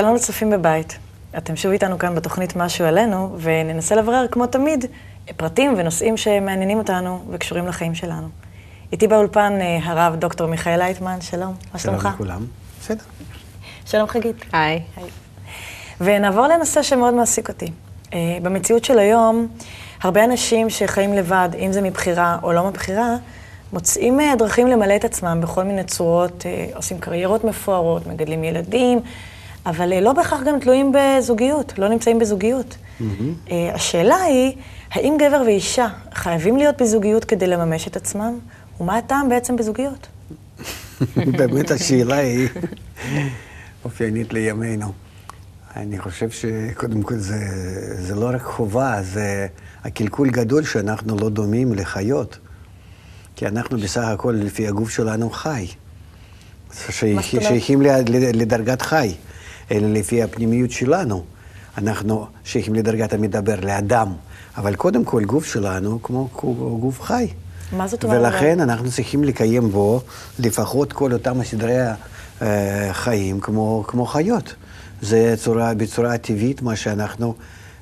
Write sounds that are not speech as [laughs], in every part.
שלום לצופים בבית. אתם שוב איתנו כאן בתוכנית משהו עלינו, וננסה לברר, כמו תמיד, פרטים ונושאים שמעניינים אותנו וקשורים לחיים שלנו. איתי באולפן אה, הרב דוקטור מיכאל לייטמן, שלום, מה שלומך? שלום לכולם. בסדר. שלום חגית. היי. ונעבור לנושא שמאוד מעסיק אותי. אה, במציאות של היום, הרבה אנשים שחיים לבד, אם זה מבחירה או לא מבחירה, מוצאים אה, דרכים למלא את עצמם בכל מיני צורות, עושים קריירות מפוארות, מגדלים ילדים, אבל אה, לא בהכרח גם תלויים בזוגיות, לא נמצאים בזוגיות. Mm-hmm. השאלה היא, האם גבר ואישה חייבים להיות בזוגיות כדי לממש את עצמם? ומה הטעם בעצם בזוגיות? [laughs] באמת השאלה היא אופיינית לימינו. אני חושב שקודם כל זה, זה לא רק חובה, זה הקלקול גדול שאנחנו לא דומים לחיות. כי אנחנו בסך הכל, לפי הגוף שלנו, חי. שייכים לדרגת חי, אלא לפי הפנימיות שלנו. אנחנו שייכים לדרגת המדבר, לאדם. אבל קודם כל, גוף שלנו כמו גוף חי. מה זאת אומרת? ולכן אנחנו צריכים לקיים בו לפחות כל אותם סדרי החיים אה, כמו, כמו חיות. זה צורה, בצורה טבעית מה שאנחנו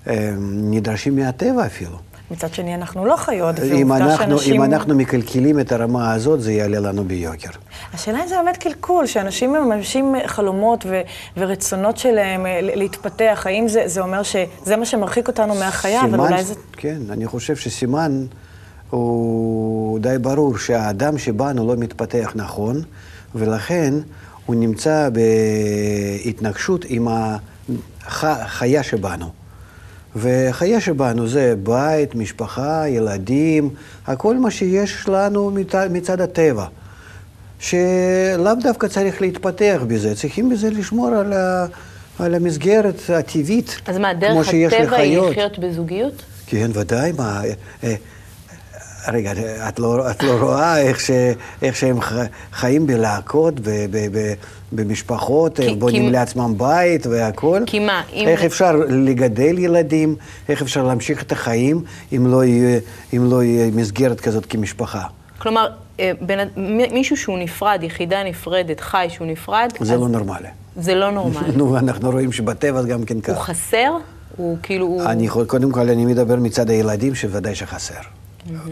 אה, נדרשים מהטבע אפילו. מצד שני, אנחנו לא חיות, ועובדה שאנשים... אם אנחנו מקלקלים את הרמה הזאת, זה יעלה לנו ביוקר. השאלה אם זה באמת קלקול, שאנשים מממשים חלומות ו- ורצונות שלהם אה, להתפתח, האם זה, זה אומר שזה מה שמרחיק אותנו מהחיה, סימן, אבל אולי זה... כן, אני חושב שסימן הוא די ברור שהאדם שבנו לא מתפתח נכון, ולכן הוא נמצא בהתנגשות עם החיה שבנו. וחיי שבנו זה בית, משפחה, ילדים, הכל מה שיש לנו מצד, מצד הטבע. שלאו דווקא צריך להתפתח בזה, צריכים בזה לשמור על, ה, על המסגרת הטבעית, אז מה, דרך הטבע היא לחיות בזוגיות? כן, ודאי, מה... רגע, את לא, את לא רואה איך, ש, איך שהם חיים בלהקות, במשפחות, איך בונים כי... לעצמם בית והכול. כי מה? אם... איך אפשר לגדל ילדים, איך אפשר להמשיך את החיים אם לא יהיה, אם לא יהיה מסגרת כזאת כמשפחה. כלומר, אה, בין, מישהו שהוא נפרד, יחידה נפרדת, חי שהוא נפרד... זה אז... לא נורמלי. זה לא נורמלי. [laughs] נו, אנחנו רואים שבטבע גם כן ככה. הוא חסר? הוא כאילו... אני, קודם כל, אני מדבר מצד הילדים, שוודאי שחסר.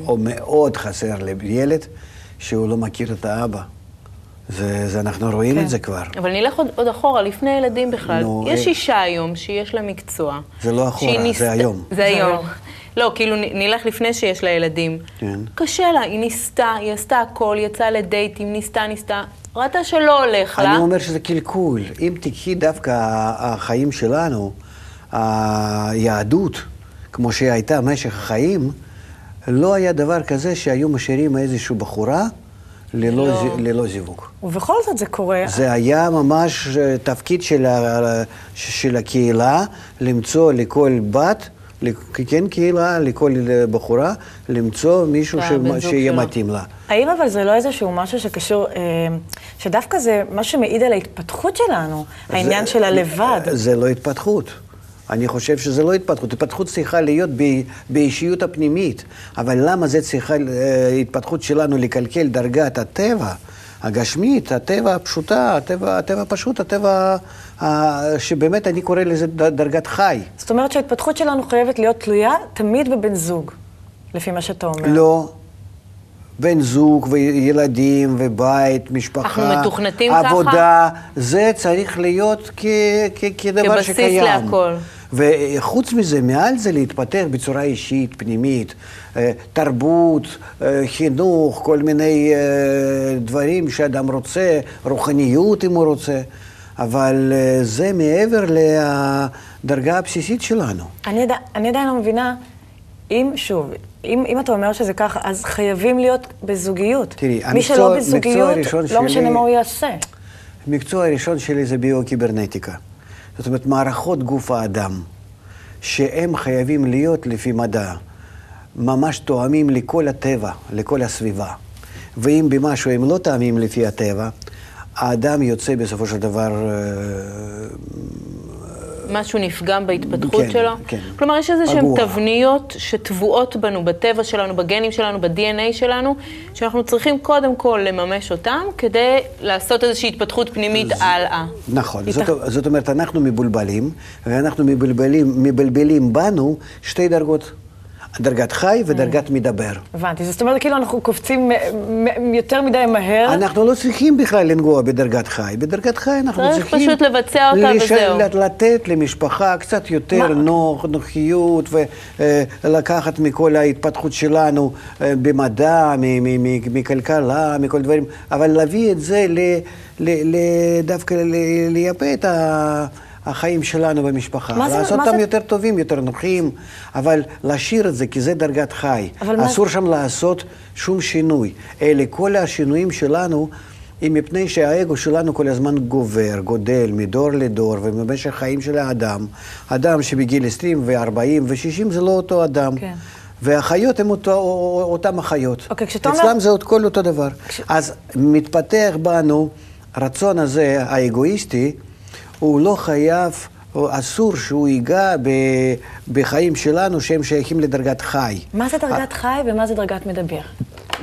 או מאוד חסר לילד שהוא לא מכיר את האבא. זה, זה אנחנו רואים כן. את זה כבר. אבל נלך עוד, עוד אחורה, לפני ילדים בכלל. נו, יש אה... אישה היום שיש לה מקצוע. זה לא אחורה, ניס... זה היום. זה היום. לא, כאילו נלך לפני שיש לה ילדים. כן. קשה לה, היא ניסתה, היא עשתה הכל, יצאה לדייטים, ניסתה, ניסתה. ראתה שלא הולך לה. אני אומר שזה קלקול. אם תיקחי דווקא החיים שלנו, היהדות, כמו שהיא הייתה במשך החיים, לא היה דבר כזה שהיו משאירים איזושהי בחורה ללא, לא. ז... ללא זיווג. ובכל זאת זה קורה. זה היה ממש אה, תפקיד של, ה... של הקהילה למצוא לכל בת, כן קהילה, לכל בחורה, למצוא מישהו ש... שיהיה שלו. מתאים לה. האם אבל זה לא איזשהו משהו שקשור, אה, שדווקא זה משהו שמעיד על ההתפתחות שלנו, זה, העניין של הלבד? זה לא התפתחות. אני חושב שזה לא התפתחות. התפתחות צריכה להיות ב, באישיות הפנימית. אבל למה זה צריכה, אה, התפתחות שלנו לקלקל דרגת הטבע? הגשמית, הטבע הפשוטה, הטבע, הטבע הפשוט, הטבע שבאמת אני קורא לזה דרגת חי. זאת אומרת שההתפתחות שלנו חייבת להיות תלויה תמיד בבן זוג, לפי מה שאתה אומר. לא. בן זוג וילדים ובית, משפחה, אנחנו מתוכנתים עבודה, ככה? זה צריך להיות כ- כ- כדבר כבסיס שקיים. כבסיס להכל. וחוץ מזה, מעל זה להתפתח בצורה אישית, פנימית, אה, תרבות, אה, חינוך, כל מיני אה, דברים שאדם רוצה, רוחניות אם הוא רוצה, אבל זה מעבר לדרגה הבסיסית שלנו. אני, אני עדיין לא מבינה, אם, שוב, אם, אם אתה אומר שזה ככה, אז חייבים להיות בזוגיות. תראי, מי המקצוע, שלא בזוגיות, לא שלי, משנה מה הוא יעשה. המקצוע הראשון שלי זה ביו-קיברנטיקה. זאת אומרת, מערכות גוף האדם, שהם חייבים להיות לפי מדע, ממש תואמים לכל הטבע, לכל הסביבה. ואם במשהו הם לא תואמים לפי הטבע, האדם יוצא בסופו של דבר אה, משהו נפגם בהתפתחות כן, שלו? כן. כלומר, יש איזה שהן. תבניות שטבועות בנו, בטבע שלנו, בגנים שלנו, ב-DNA שלנו, שאנחנו צריכים קודם כל לממש אותם, כדי לעשות איזושהי התפתחות פנימית הלאה. נכון, זאת, זאת אומרת, אנחנו מבולבלים, ואנחנו מבלבלים, מבלבלים בנו שתי דרגות, דרגת חי ודרגת מדבר. הבנתי. זאת אומרת, כאילו אנחנו קופצים מ- מ- יותר מדי מהר. אנחנו לא צריכים בכלל לנגוע בדרגת חי. בדרגת חי אנחנו צריך צריכים... פשוט לבצע אותה וזהו. לתת למשפחה קצת יותר מה- נוח, נוחיות, ולקחת מכל ההתפתחות שלנו אה, במדע, מ- מ- מ- מכלכלה, מכל דברים, אבל להביא את זה ל, ל, ל, דווקא ל- לייפה את ה... החיים שלנו במשפחה, מה זה- לעשות מה אותם זה- יותר טובים, יותר נוחים, אבל להשאיר את זה, כי זה דרגת חי. אבל מה- אסור שם לעשות שום שינוי. אלה כל השינויים שלנו, הם מפני שהאגו שלנו כל הזמן גובר, גודל מדור לדור, ובמשך חיים של האדם, אדם שבגיל 20 ו-40 ו-60 זה לא אותו אדם. כן. והחיות הן אותו, אותם החיות. אוקיי, כשאתה אומר- אצלם זה עוד כל אותו דבר. אז מתפתח בנו הרצון הזה, האגואיסטי, הוא לא חייב, או אסור שהוא ייגע ב, בחיים שלנו שהם שייכים לדרגת חי. מה זה דרגת חי ומה זה דרגת מדבר?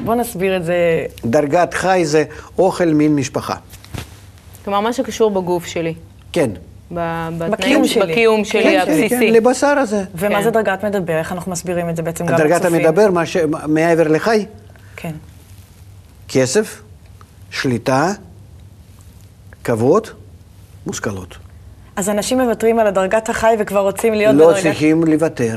בוא נסביר את זה. דרגת חי זה אוכל מין משפחה. כלומר, מה שקשור בגוף שלי. כן. בקיום שלי. בקיום שלי כן, הבסיסי. כן, כן, לבשר הזה. ומה כן. זה דרגת מדבר? איך אנחנו מסבירים את זה בעצם גם דרגת לצופים? המדבר, מה ש... מעבר לחי, כן. כסף, שליטה, כבוד, מושכלות. אז אנשים מוותרים על הדרגת החי וכבר רוצים להיות לא בדרגת... צריכים לוותר.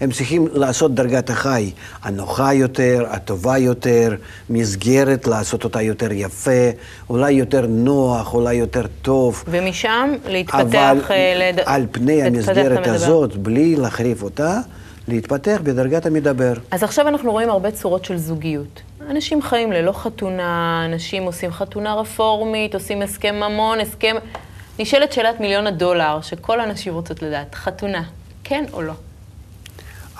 הם צריכים לעשות דרגת החי הנוחה יותר, הטובה יותר, מסגרת, לעשות אותה יותר יפה, אולי יותר נוח, אולי יותר טוב. ומשם להתפתח... אבל אה, לד- על פני המסגרת המדבר. הזאת, בלי להחריף אותה, להתפתח בדרגת המדבר. אז עכשיו אנחנו רואים הרבה צורות של זוגיות. אנשים חיים ללא חתונה, אנשים עושים חתונה רפורמית, עושים הסכם ממון, הסכם... נשאלת שאלת מיליון הדולר, שכל הנשים רוצות לדעת, חתונה, כן או לא?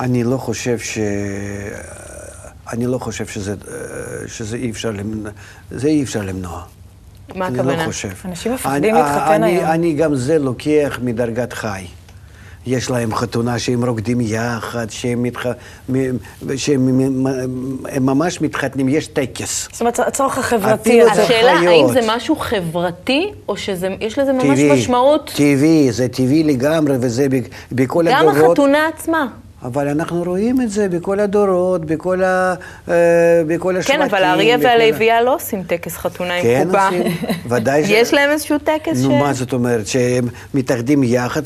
אני לא חושב ש... אני לא חושב שזה, שזה אי אפשר למנוע, זה אי אפשר למנוע. מה אני הכוונה? לא חושב. אנשים מפחדים אני- להתחתן אני, היום. אני גם זה לוקח מדרגת חי. יש להם חתונה שהם רוקדים יחד, שהם, מתח... שהם הם ממש מתחתנים, יש טקס. זאת אומרת, הצורך החברתי השאלה, האם. זה משהו חברתי, או שיש לזה ממש טבעי, משמעות? טבעי, זה טבעי לגמרי, וזה בכל גם הדורות. החתונה עצמה. אבל אנחנו רואים את זה בכל הדורות, בכל, ה, אה, בכל השבטים. כן, אבל האריה בכל ה- והלוויה לא עושים טקס חתונה עם כן קופה. עושים, ודאי [laughs] ש- יש להם איזשהו טקס ש... נו, מה זאת אומרת? שהם מתאחדים יחד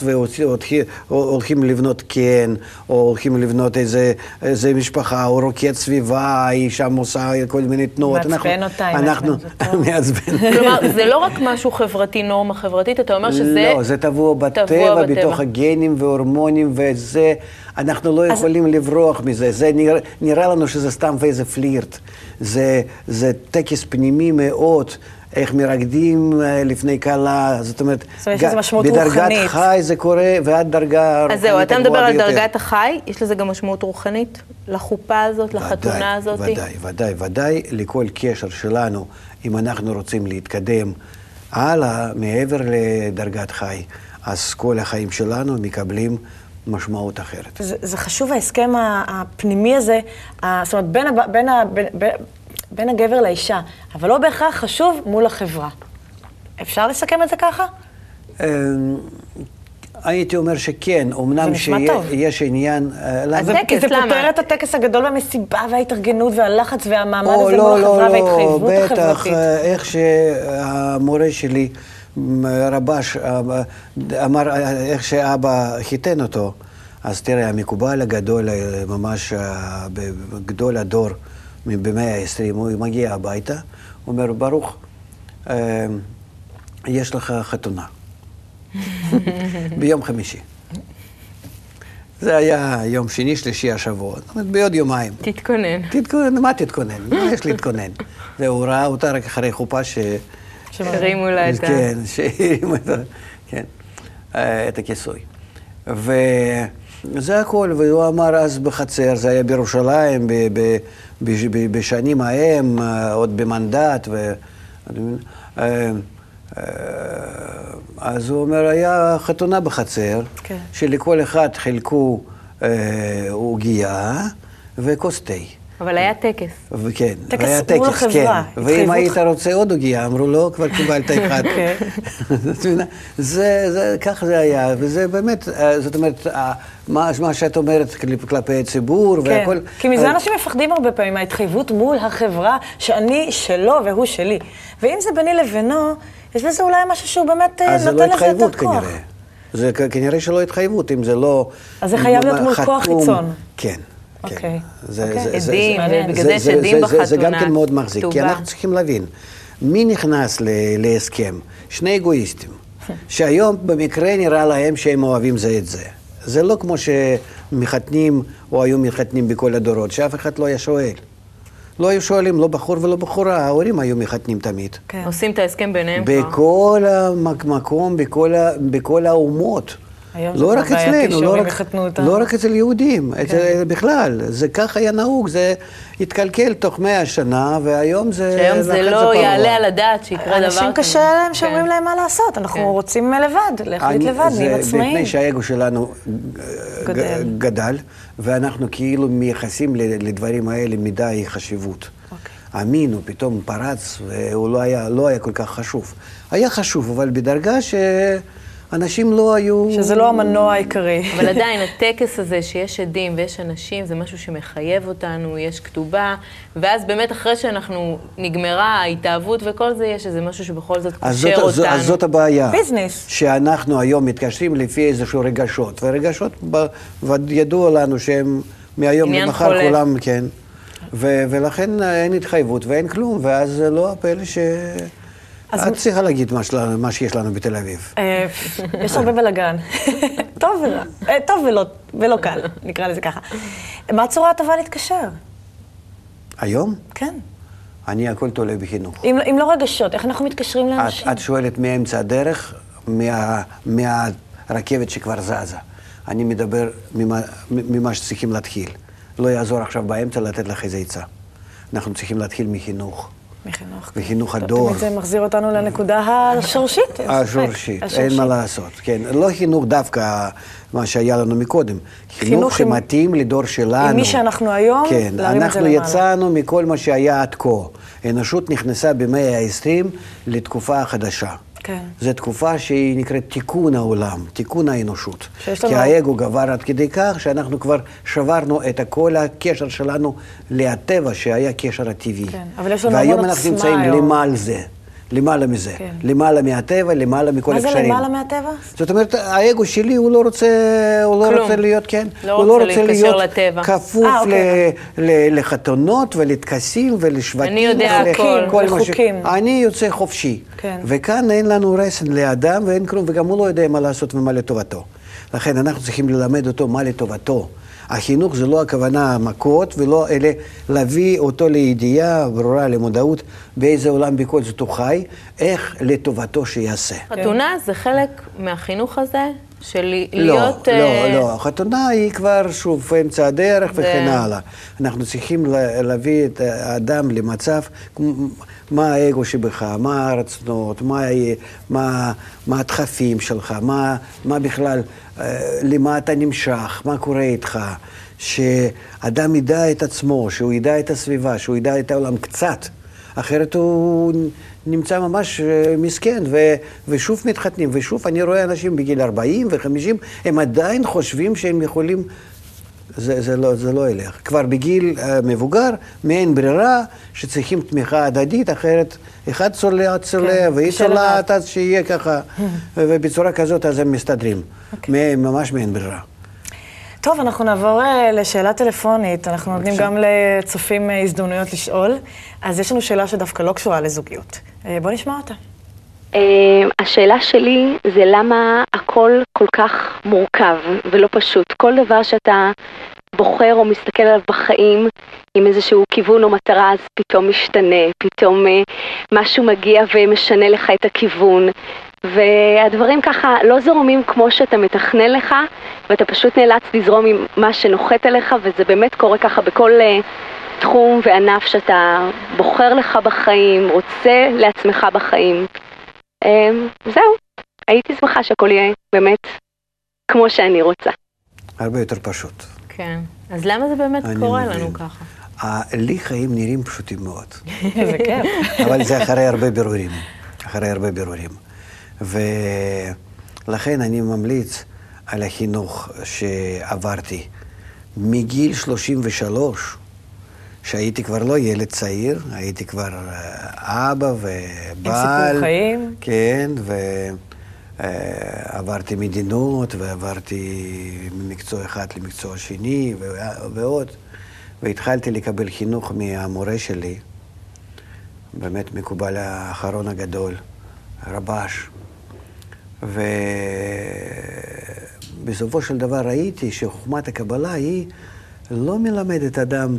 והולכים לבנות קן, או הולכים לבנות איזה, איזה משפחה, או רוקד סביבה, היא שם עושה כל מיני תנועות. מעצבן אנחנו- אותה, אנחנו. [laughs] מעצבן. כלומר, זה לא רק משהו חברתי, נורמה חברתית, אתה אומר שזה... לא, זה טבוע בטבע, טבוע בטבע. בתוך הגנים והורמונים, וזה, אנחנו לא יכולים לברוח מזה. זה נראה, נראה לנו שזה סתם ואיזה פלירט. זה, זה טקס פנימי מאוד. איך מרקדים אה, לפני כלה, זאת אומרת, זאת אומרת, יש לזה משמעות בדרגת רוחנית. חי זה קורה, ועד דרגה רוחנית אז זהו, אתה מדבר על ביותר. דרגת החי, יש לזה גם משמעות רוחנית? לחופה הזאת, לחתונה הזאת? ודאי, ודאי, ודאי, לכל קשר שלנו, אם אנחנו רוצים להתקדם הלאה, מעבר לדרגת חי, אז כל החיים שלנו מקבלים משמעות אחרת. זה, זה חשוב ההסכם הפנימי הזה, זאת אומרת, בין, הב- בין, בין, בין, בין הגבר לאישה, אבל לא בהכרח חשוב מול החברה. אפשר לסכם את זה ככה? אמ, הייתי אומר שכן, אמנם. שיש עניין... אה, למה? זה, הטקס, כי זה למה? פותר את הטקס הגדול והמסיבה וההתארגנות והלחץ והמעמד הזה לא, מול לא, החברה לא, וההתחייבות בטח, החברתית. אה, איך שהמורה שלי, רבש, אמר, איך שאבא חיתן אותו, אז תראה, המקובל הגדול, אה, ממש אה, גדול הדור במאה ה-20, הוא מגיע הביתה, הוא אומר, ברוך, אה, יש לך חתונה. ביום חמישי. זה היה יום שני, שלישי השבוע, זאת אומרת, בעוד יומיים. תתכונן. תתכונן, מה תתכונן? מה יש להתכונן? והוא ראה אותה רק אחרי חופה ש... הרימו לה את ה... כן, [laughs] שהרימו את ה... כן, אה, את הכיסוי. וזה הכל, והוא אמר אז בחצר, זה היה בירושלים, ב- ב- ב- ב- בשנים ההם, אה, עוד במנדט, ו... אה, אה, אז הוא אומר, היה חתונה בחצר, כן. שלכל אחד חילקו אה, עוגייה וכוס תה. אבל היה טקס. וכן, טקס מול טקס, החברה, כן. ואם היית רוצה עוד עוגייה, אמרו לא, כבר קיבלת אחד. [laughs] כן. [laughs] זה, זה, כך זה היה, וזה באמת, אה, זאת אומרת, אה, מה, מה שאת אומרת כלפ- כלפי הציבור כן, והכל... כי מזה אה, אנשים מפחדים הרבה פעמים, מההתחייבות מול החברה, שאני שלו והוא שלי. ואם זה ביני לבינו, יש בזה אולי משהו שהוא באמת אה, אז זה נותן לא לזה התחייבות יותר כוח. כנראה. זה כנראה שלא התחייבות, אם זה לא... אז זה חייב להיות מול כוח. חיצון. כן. כן. אוקיי. זה- אוקיי. זה- זה- עדים, זה- ובגלל זה- זה יש זה- עדים זה- זה גם בחתונה, כן מאוד מחזיק, כי. אנחנו צריכים להבין, מי נכנס ל- להסכם? שני אגואיסטים, [laughs] שהיום במקרה נראה להם שהם אוהבים זה את זה. זה לא כמו שמחתנים, או היו מחתנים בכל הדורות, שאף אחד לא היה שואל. לא היו שואלים, לא בחור ולא בחורה, ההורים היו מחתנים תמיד. כן. עושים את ההסכם ביניהם כבר. בכל המקום, בכל, בכל האומות. זה לא רק אצלנו, לא רק. לא רק אצל יהודים, אצל, בכלל. זה כך היה נהוג, זה התקלקל תוך מאה שנה, והיום זה... שהיום זה לא פרוע. יעלה על הדעת שיקרה דבר כזה. אנשים קשה להם שאומרים כן. להם מה לעשות, אנחנו כן. רוצים לבד, להחליט אני- לבד, זה נהיים עצמאיים. מפני שהאגו שלנו גדל. גדל. ואנחנו כאילו מייחסים ל- לדברים האלה מדי חשיבות. אוקיי. המין הוא פתאום פרץ, והוא לא היה, לא היה כל כך חשוב. היה חשוב, אבל בדרגה שאנשים לא היו... שזה לא המנוע העיקרי. [laughs] אבל עדיין, הטקס הזה שיש עדים ויש אנשים, זה משהו שמחייב אותנו, יש כתובה, ואז באמת אחרי שאנחנו, נגמרה ההתאהבות וכל זה, יש איזה משהו שבכל זאת אז קושר זו- אותנו. אז זאת הבעיה. ביזנס. שאנחנו היום מתקשרים לפי איזשהו רגשות, ורגשות ב- ידוע לנו שהם מהיום למחר חולף. כולם, כן. ו- ולכן אין התחייבות ואין כלום, ואז זה לא הפלא ש... את צריכה להגיד מה, שלנו, מה שיש לנו בתל אביב. אה, יש הרבה בלאגן. [laughs] טוב. אה, טוב ולא, ולא קל, נקרא לזה ככה. מה הצורה הטובה להתקשר? היום כן. אני הכל תולה בחינוך. אם, אם לא רגשות, איך אנחנו מתקשרים את, לאנשים? את שואלת מאמצע הדרך, מה, מהרכבת שכבר זזה. אני מדבר ממה, ממה שצריכים להתחיל. לא יעזור עכשיו באמצע לתת לך איזה עצה. אנחנו צריכים להתחיל מחינוך. מחינוך. וחינוך טוב, הדור. זה מחזיר אותנו לנקודה השורשית. השורשית, אין מה לעשות, כן. לא חינוך דווקא מה שהיה לנו מקודם. חינוך שמתאים לדור שלנו. עם מי שאנחנו היום, כן, להרים את זה אנחנו למעלה. יצאנו מכל מה שהיה עד כה. האנושות נכנסה במאה ה-20 לתקופה חדשה. כן. זו תקופה שהיא נקראת תיקון העולם, תיקון האנושות. שיש כי לנו- האגו גבר עד כדי כך שאנחנו כבר שברנו את כל הקשר שלנו לטבע, שהיה קשר הטבעי. כן, אבל יש לנו והיום המון אנחנו עוצמה נמצאים היום. למעל זה, למעלה מזה. כן. למעלה מהטבע, למעלה מכל מה זה הקשרים. למעלה מהטבע? זאת אומרת, האגו שלי, הוא לא רוצה, הוא לא כלום. רוצה להיות, כן, לא הוא רוצה לא רוצה להיות לטבע. כפוף אה, אוקיי. ל- ל- לחתונות ולטקסים ולשבטים. אני יודע הכל. כל מה ש-. אני יוצא חופשי. כן. וכאן אין לנו רסן לאדם ואין כלום, וגם הוא לא יודע מה לעשות ומה לטובתו. לכן אנחנו צריכים ללמד אותו מה לטובתו. החינוך זה לא הכוונה מכות, ולא אלה להביא אותו לידיעה ברורה, למודעות, באיזה עולם בכל זאת הוא חי, איך לטובתו שיעשה. חתונה זה חלק מהחינוך הזה, של לא, להיות... לא, אה, לא, החתונה היא כבר, שוב, אמצע הדרך וכן הלאה. אנחנו צריכים לה- להביא את האדם למצב, מה האגו שבך, מה הרצונות, מה, מה, מה הדחפים שלך, מה, מה בכלל, אה, למה אתה נמשך, מה קורה איתך. שאדם ידע את עצמו, שהוא ידע את הסביבה, שהוא ידע את העולם קצת. אחרת הוא נמצא ממש אה, מסכן, ו, ושוב מתחתנים, ושוב אני רואה אנשים בגיל 40 ו-50, הם עדיין חושבים שהם יכולים... זה, זה, לא, זה לא ילך. כבר בגיל uh, מבוגר, מעין ברירה, שצריכים תמיכה הדדית, אחרת אחד צולע, צולע, כן, והיא. צולעת, אז שיהיה ככה, [laughs] ובצורה כזאת אז הם מסתדרים. אוקיי. ממש מעין ברירה. טוב, אנחנו נעבור אה, לשאלה טלפונית. אנחנו נותנים. גם לצופים אה, הזדמנויות לשאול. אז יש לנו שאלה שדווקא לא קשורה לזוגיות. אה, בוא נשמע אותה. Uh, השאלה שלי זה למה הכל כל כך מורכב ולא פשוט. כל דבר שאתה בוחר או מסתכל עליו בחיים עם איזשהו כיוון או מטרה, אז פתאום משתנה, פתאום uh, משהו מגיע ומשנה לך את הכיוון. והדברים ככה לא זורמים כמו שאתה מתכנן לך, ואתה פשוט נאלץ לזרום עם מה שנוחת עליך, וזה באמת קורה ככה בכל uh, תחום וענף שאתה בוחר לך בחיים, רוצה לעצמך בחיים. אמ, זהו, הייתי שמחה שהכל יהיה באמת כמו שאני רוצה. הרבה יותר פשוט. כן. אז למה זה באמת קורה מבין. לנו ככה? לי חיים נראים פשוטים מאוד. [laughs] איזה כיף. אבל זה אחרי הרבה בירורים. אחרי הרבה בירורים. ולכן אני ממליץ על החינוך שעברתי מגיל 33, שהייתי כבר לא ילד צעיר, הייתי כבר אה, אבא ובעל. סיפור חיים. כן, ועברתי מדינות, ועברתי ממקצוע אחד למקצוע שני, ו- ועוד. והתחלתי לקבל חינוך מהמורה שלי, באמת מקובל האחרון הגדול, רבש. ובסופו של דבר ראיתי שחוכמת הקבלה היא לא מלמדת אדם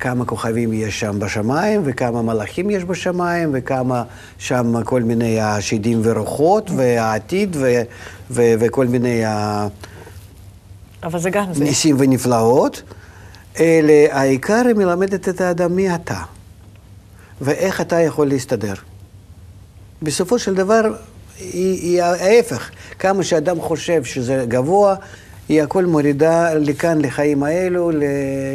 כמה כוכבים יש שם בשמיים, וכמה מלאכים יש בשמיים, וכמה שם כל מיני השדים ורוחות, והעתיד, ו- ו- וכל מיני אבל זה גם זה. ניסים ונפלאות, אלא העיקר היא מלמדת את האדם מי אתה, ואיך אתה יכול להסתדר. בסופו של דבר, היא, היא ההפך. כמה שאדם חושב שזה גבוה, היא הכל מורידה לכאן, לחיים האלו,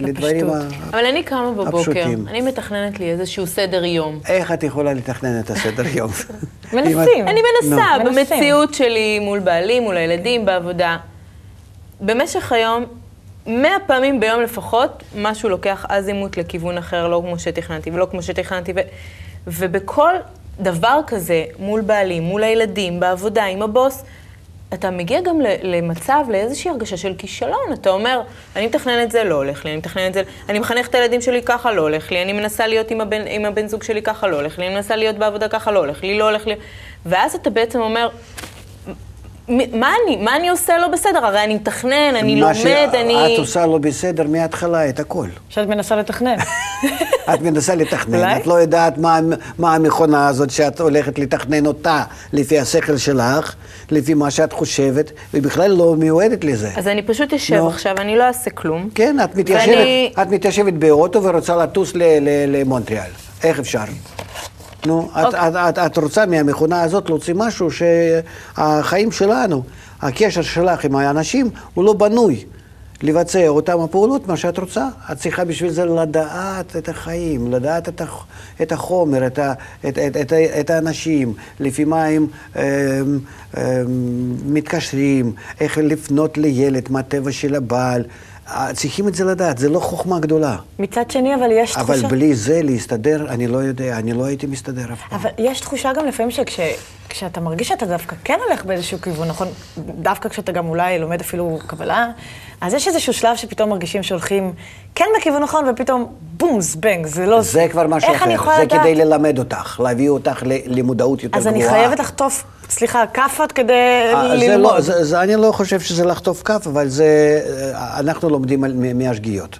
לדברים ה... אבל אני קמה בבוקר, הפשוטים. אני מתכננת לי איזשהו סדר יום. איך את יכולה לתכנן את הסדר יום? [laughs] מנסים. אני מנסה. במציאות שלי, מול בעלי, מול הילדים, בעבודה. במשך היום, מאה פעמים ביום לפחות, משהו לוקח אזימוט לכיוון אחר, לא כמו שתכננתי ולא כמו שתכננתי. ו... ובכל דבר כזה, מול בעלי, מול הילדים, בעבודה, עם הבוס, אתה מגיע גם למצב, לאיזושהי הרגשה של כישלון. אתה אומר, אני מתכנן את זה, לא הולך לי, אני מתכנן את זה, אני מחנך את הילדים שלי, ככה לא הולך לי, אני מנסה להיות עם הבן, עם הבן זוג שלי, ככה לא הולך לי, אני מנסה להיות בעבודה, ככה לא הולך לי, לא הולך לי. ואז אתה בעצם אומר, מה אני, מה אני עושה לא בסדר? הרי אני מתכנן, אני מה לומד, אני... שאת עושה לא בסדר מההתחלה, את הכל. שאת מנסה לתכנן. [laughs] את מנסה לתכנן? את לא יודעת מה, מה המכונה הזאת שאת הולכת לתכנן אותה לפי השכל שלך, לפי מה שאת חושבת, ובכלל לא מיועדת לזה. אז אני פשוט אשב נו. עכשיו, אני לא אעשה כלום. כן, את מתיישבת, ואני- את מתיישבת באוטו ורוצה לטוס ל- ל- למונטריאל. איך אפשר? נו, את, אוקיי. את, את, את רוצה מהמכונה הזאת להוציא משהו שהחיים שלנו, הקשר שלך עם האנשים, הוא לא בנוי לבצע אותם הפעולות, מה שאת רוצה. את צריכה בשביל זה לדעת את החיים, לדעת את, הח, את החומר, את, ה, את, את, את, את האנשים, לפי מה הם אה, אה, מתקשרים, איך לפנות לילד, מה הטבע של הבעל. צריכים את זה לדעת, זה לא חוכמה גדולה. מצד שני, אבל יש אבל תחושה... בלי זה להסתדר, אני לא יודע, אני לא הייתי מסתדר אף פעם. אבל יש תחושה גם לפעמים שכשאתה מרגיש שאתה דווקא כן הולך באיזשהו כיוון, נכון? דווקא כשאתה גם אולי לומד אפילו קבלה, אז יש איזשהו שלב שפתאום מרגישים שהולכים כן בכיוון נכון, ופתאום בום, זבנג, זה לא... זה כבר משהו איך אני אחר, יכולה זה לדעת? כדי ללמד אותך, להביא אותך למודעות יותר אז גבוהה. אני חייבת לחטוף, סליחה, כאפות כדי אה, זה ללמוד. לא, זה, זה, אני לא חושב שזה לחטוף כף, אבל זה, אה, אנחנו לומדים על, מ- מהשגיאות,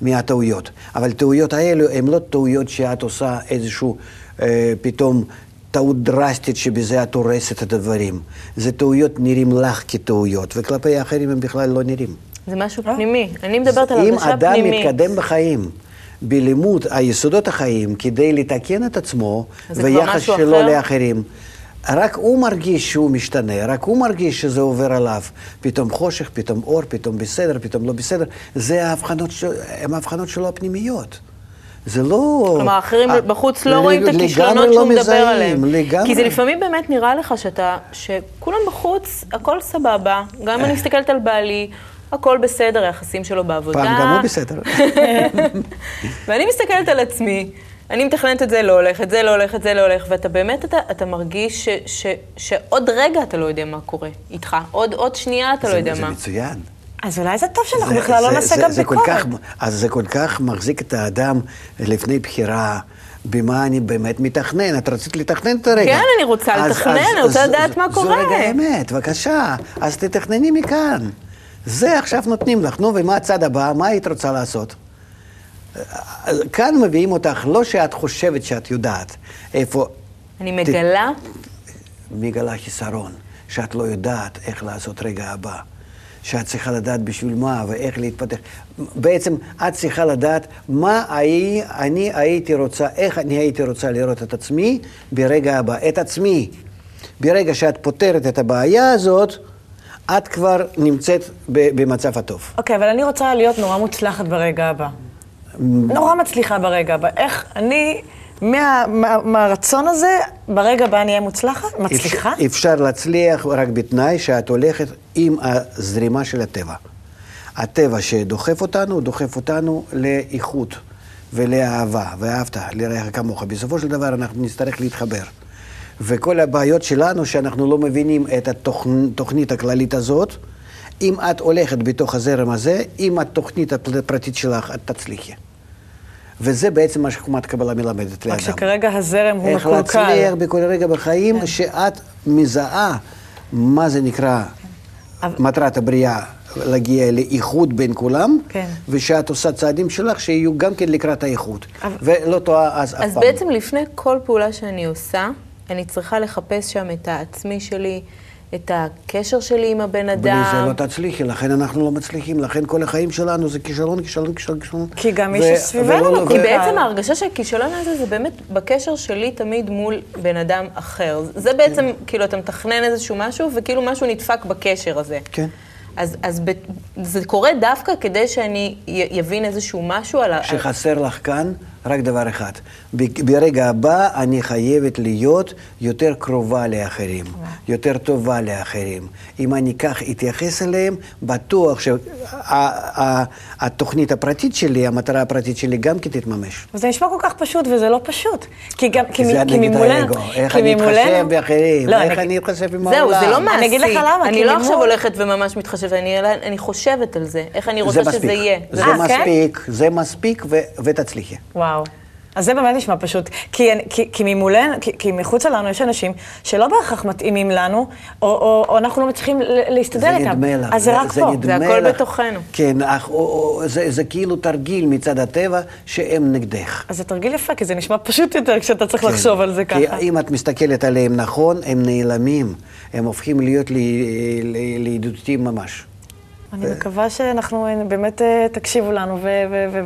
מהטעויות. אבל הטעויות האלו הן לא טעויות שאת עושה איזשהו אה, פתאום טעות דרסטית שבזה את הורסת את הדברים. זה טעויות נראים לך כטעויות, וכלפי האחרים הם בכלל לא נראים. זה משהו פנימי. אני מדברת על אם הרגשה אדם פנימית. מתקדם בחיים, בלימוד היסודות החיים, כדי לתקן את עצמו, ויחס שלו אחר? לאחרים, רק הוא מרגיש שהוא משתנה, רק הוא מרגיש שזה עובר עליו. פתאום חושך, פתאום אור, פתאום בסדר, פתאום לא בסדר. זה ההבחנות. הם ההבחנות שלו הפנימיות. זה לא... כלומר, האחרים אה, בחוץ לא לג- רואים את הכישלונות לא שהוא מדבר מזהים, עליהם. לגמרי. כי זה לפעמים באמת נראה לך שאתה, שכולם בחוץ, הכל סבבה. גם אם אני מסתכלת על בעלי, הכל בסדר, היחסים שלו בעבודה. פעם גם הוא בסדר. [laughs] ואני מסתכלת על עצמי, אני מתכננת את זה, לא הולך, את זה לא הולך, את זה לא הולך, ואתה באמת, אתה, אתה מרגיש ש, ש, שעוד רגע אתה לא יודע מה קורה איתך, עוד, עוד שנייה אתה לא זה- יודע זה מה. מצוין. אז אולי זה טוב שאנחנו זה- בכלל לא זה- נעשה זה- גם זה ביקורת. כך, אז זה כל כך מחזיק את האדם לפני בחירה. במה אני באמת מתכנן? את רצית לתכנן את הרגע. כן, אני רוצה אז- לתכנן, אז- אני רוצה אז לדעת מה זו קורה. רגע האמת, בבקשה. אז תתכנני מכאן. זה עכשיו נותנים לך. נו, ומה הצד הבא? מה היית רוצה לעשות? כאן מביאים אותך, לא שאת חושבת שאת יודעת איפה אני מגלה, מגלה חיסרון, שאת לא יודעת איך לעשות רגע הבא. שאת צריכה לדעת בשביל מה ואיך להתפתח. בעצם את צריכה לדעת מה אני, אני הייתי רוצה, איך אני הייתי רוצה לראות את עצמי ברגע הבא, את עצמי. ברגע שאת פותרת את הבעיה הזאת, את כבר נמצאת במצב הטוב. אוקיי, אבל אני רוצה להיות נורא מוצלחת ברגע הבא. נורא מצליחה ברגע. איך אני, מה- מה- מהרצון הזה, ברגע הבא אני אהיה מוצלחת? מצליחה? אפשר, אפשר להצליח רק בתנאי שאת הולכת עם הזרימה של הטבע. הטבע שדוחף אותנו, דוחף אותנו לאיכות ולאהבה, ואהבת לרעך כמוך. בסופו של דבר אנחנו נצטרך להתחבר. וכל הבעיות שלנו, שאנחנו לא מבינים את התוכנית הכללית הזאת, אם את הולכת בתוך הזרם הזה, עם התוכנית הפרטית שלך, את תצליחי. וזה בעצם מה שחומת קבלה מלמדת לאדם. רק שכרגע הזרם הוא איך מקולקל. להצליח בכל רגע בחיים, שאת מזהה מה זה נקרא אבל- מטרת הבריאה, להגיע לאיחוד בין כולם, כן. ושאת עושה צעדים שלך שיהיו גם כן לקראת האיחוד. אבל- ולא טועה אז אף פעם. אז בעצם לפני כל פעולה שאני עושה, אני צריכה לחפש שם את העצמי שלי, את הקשר שלי עם הבן בלי אדם. זה לא תצליחי, לכן אנחנו לא מצליחים, לכן כל החיים שלנו זה כישלון, כישלון, כישלון, כישלון. כי גם מי שסביבנו ולא- לא כי בעצם ההרגשה של הכישלון הזה זה באמת בקשר שלי תמיד מול בן אדם אחר. זה בעצם, כאילו, אתה מתכנן איזשהו משהו, וכאילו משהו נדפק בקשר הזה. כן. אז, אז ב, זה קורה דווקא כדי שאני יבין איזשהו משהו על ה... שחסר לך כאן רק דבר אחד. ברגע הבא אני חייבת להיות יותר קרובה לאחרים, יותר טובה לאחרים. אם אני כך אתייחס אליהם, בטוח שהתוכנית הפרטית שלי, המטרה הפרטית שלי גם כן תתממש. זה נשמע כל כך פשוט, וזה לא פשוט. כי גם, כי מ- זה נגד ממולנו- האגו. איך כי אני ממולנו- אתחשב באחרים, לא, איך אני- אתחשב עם העולם. זהו, זה לא מעשי. אני אגיד לך למה, אני כי לא עכשיו הולכת וממש מתחשבת, אני, אני חושבת על זה, איך אני רוצה. שזה יהיה. זה אה, כן? מספיק, זה מספיק ותצליחי. וואו. אז זה באמת נשמע פשוט. כי, כי, כי ממולנו, כי, כי מחוצה לנו יש אנשים שלא בהכרח מתאימים לנו, או, או, או אנחנו לא מצליחים ל- להסתדר זה איתם. נדמה לך. אז זה רק פה. נדמה זה הכל לך. בתוכנו. כן, אך, או, או, זה, זה כאילו תרגיל מצד הטבע שהם נגדך. אז זה תרגיל יפה, כי זה נשמע פשוט יותר כשאתה צריך כן. לחשוב על זה ככה. כי אם את מסתכלת עליהם נכון, הם נעלמים. הם הופכים להיות ל- ל- לידידותיים ממש. אני מקווה שאנחנו אה, באמת אה, תקשיבו לנו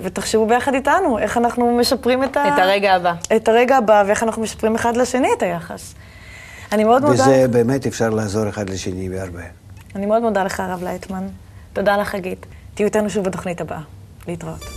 ותחשבו ביחד איתנו, איך אנחנו משפרים את, ה... את הרגע הבא. את הרגע הבא, ואיך אנחנו משפרים אחד לשני את היחס. אני מאוד מודה, וזה באמת אפשר לעזור אחד לשני בהרבה. אני מאוד מודה לך, הרב לייטמן. תודה לך, חגית. תהיו איתנו שוב בתוכנית הבאה. להתראות.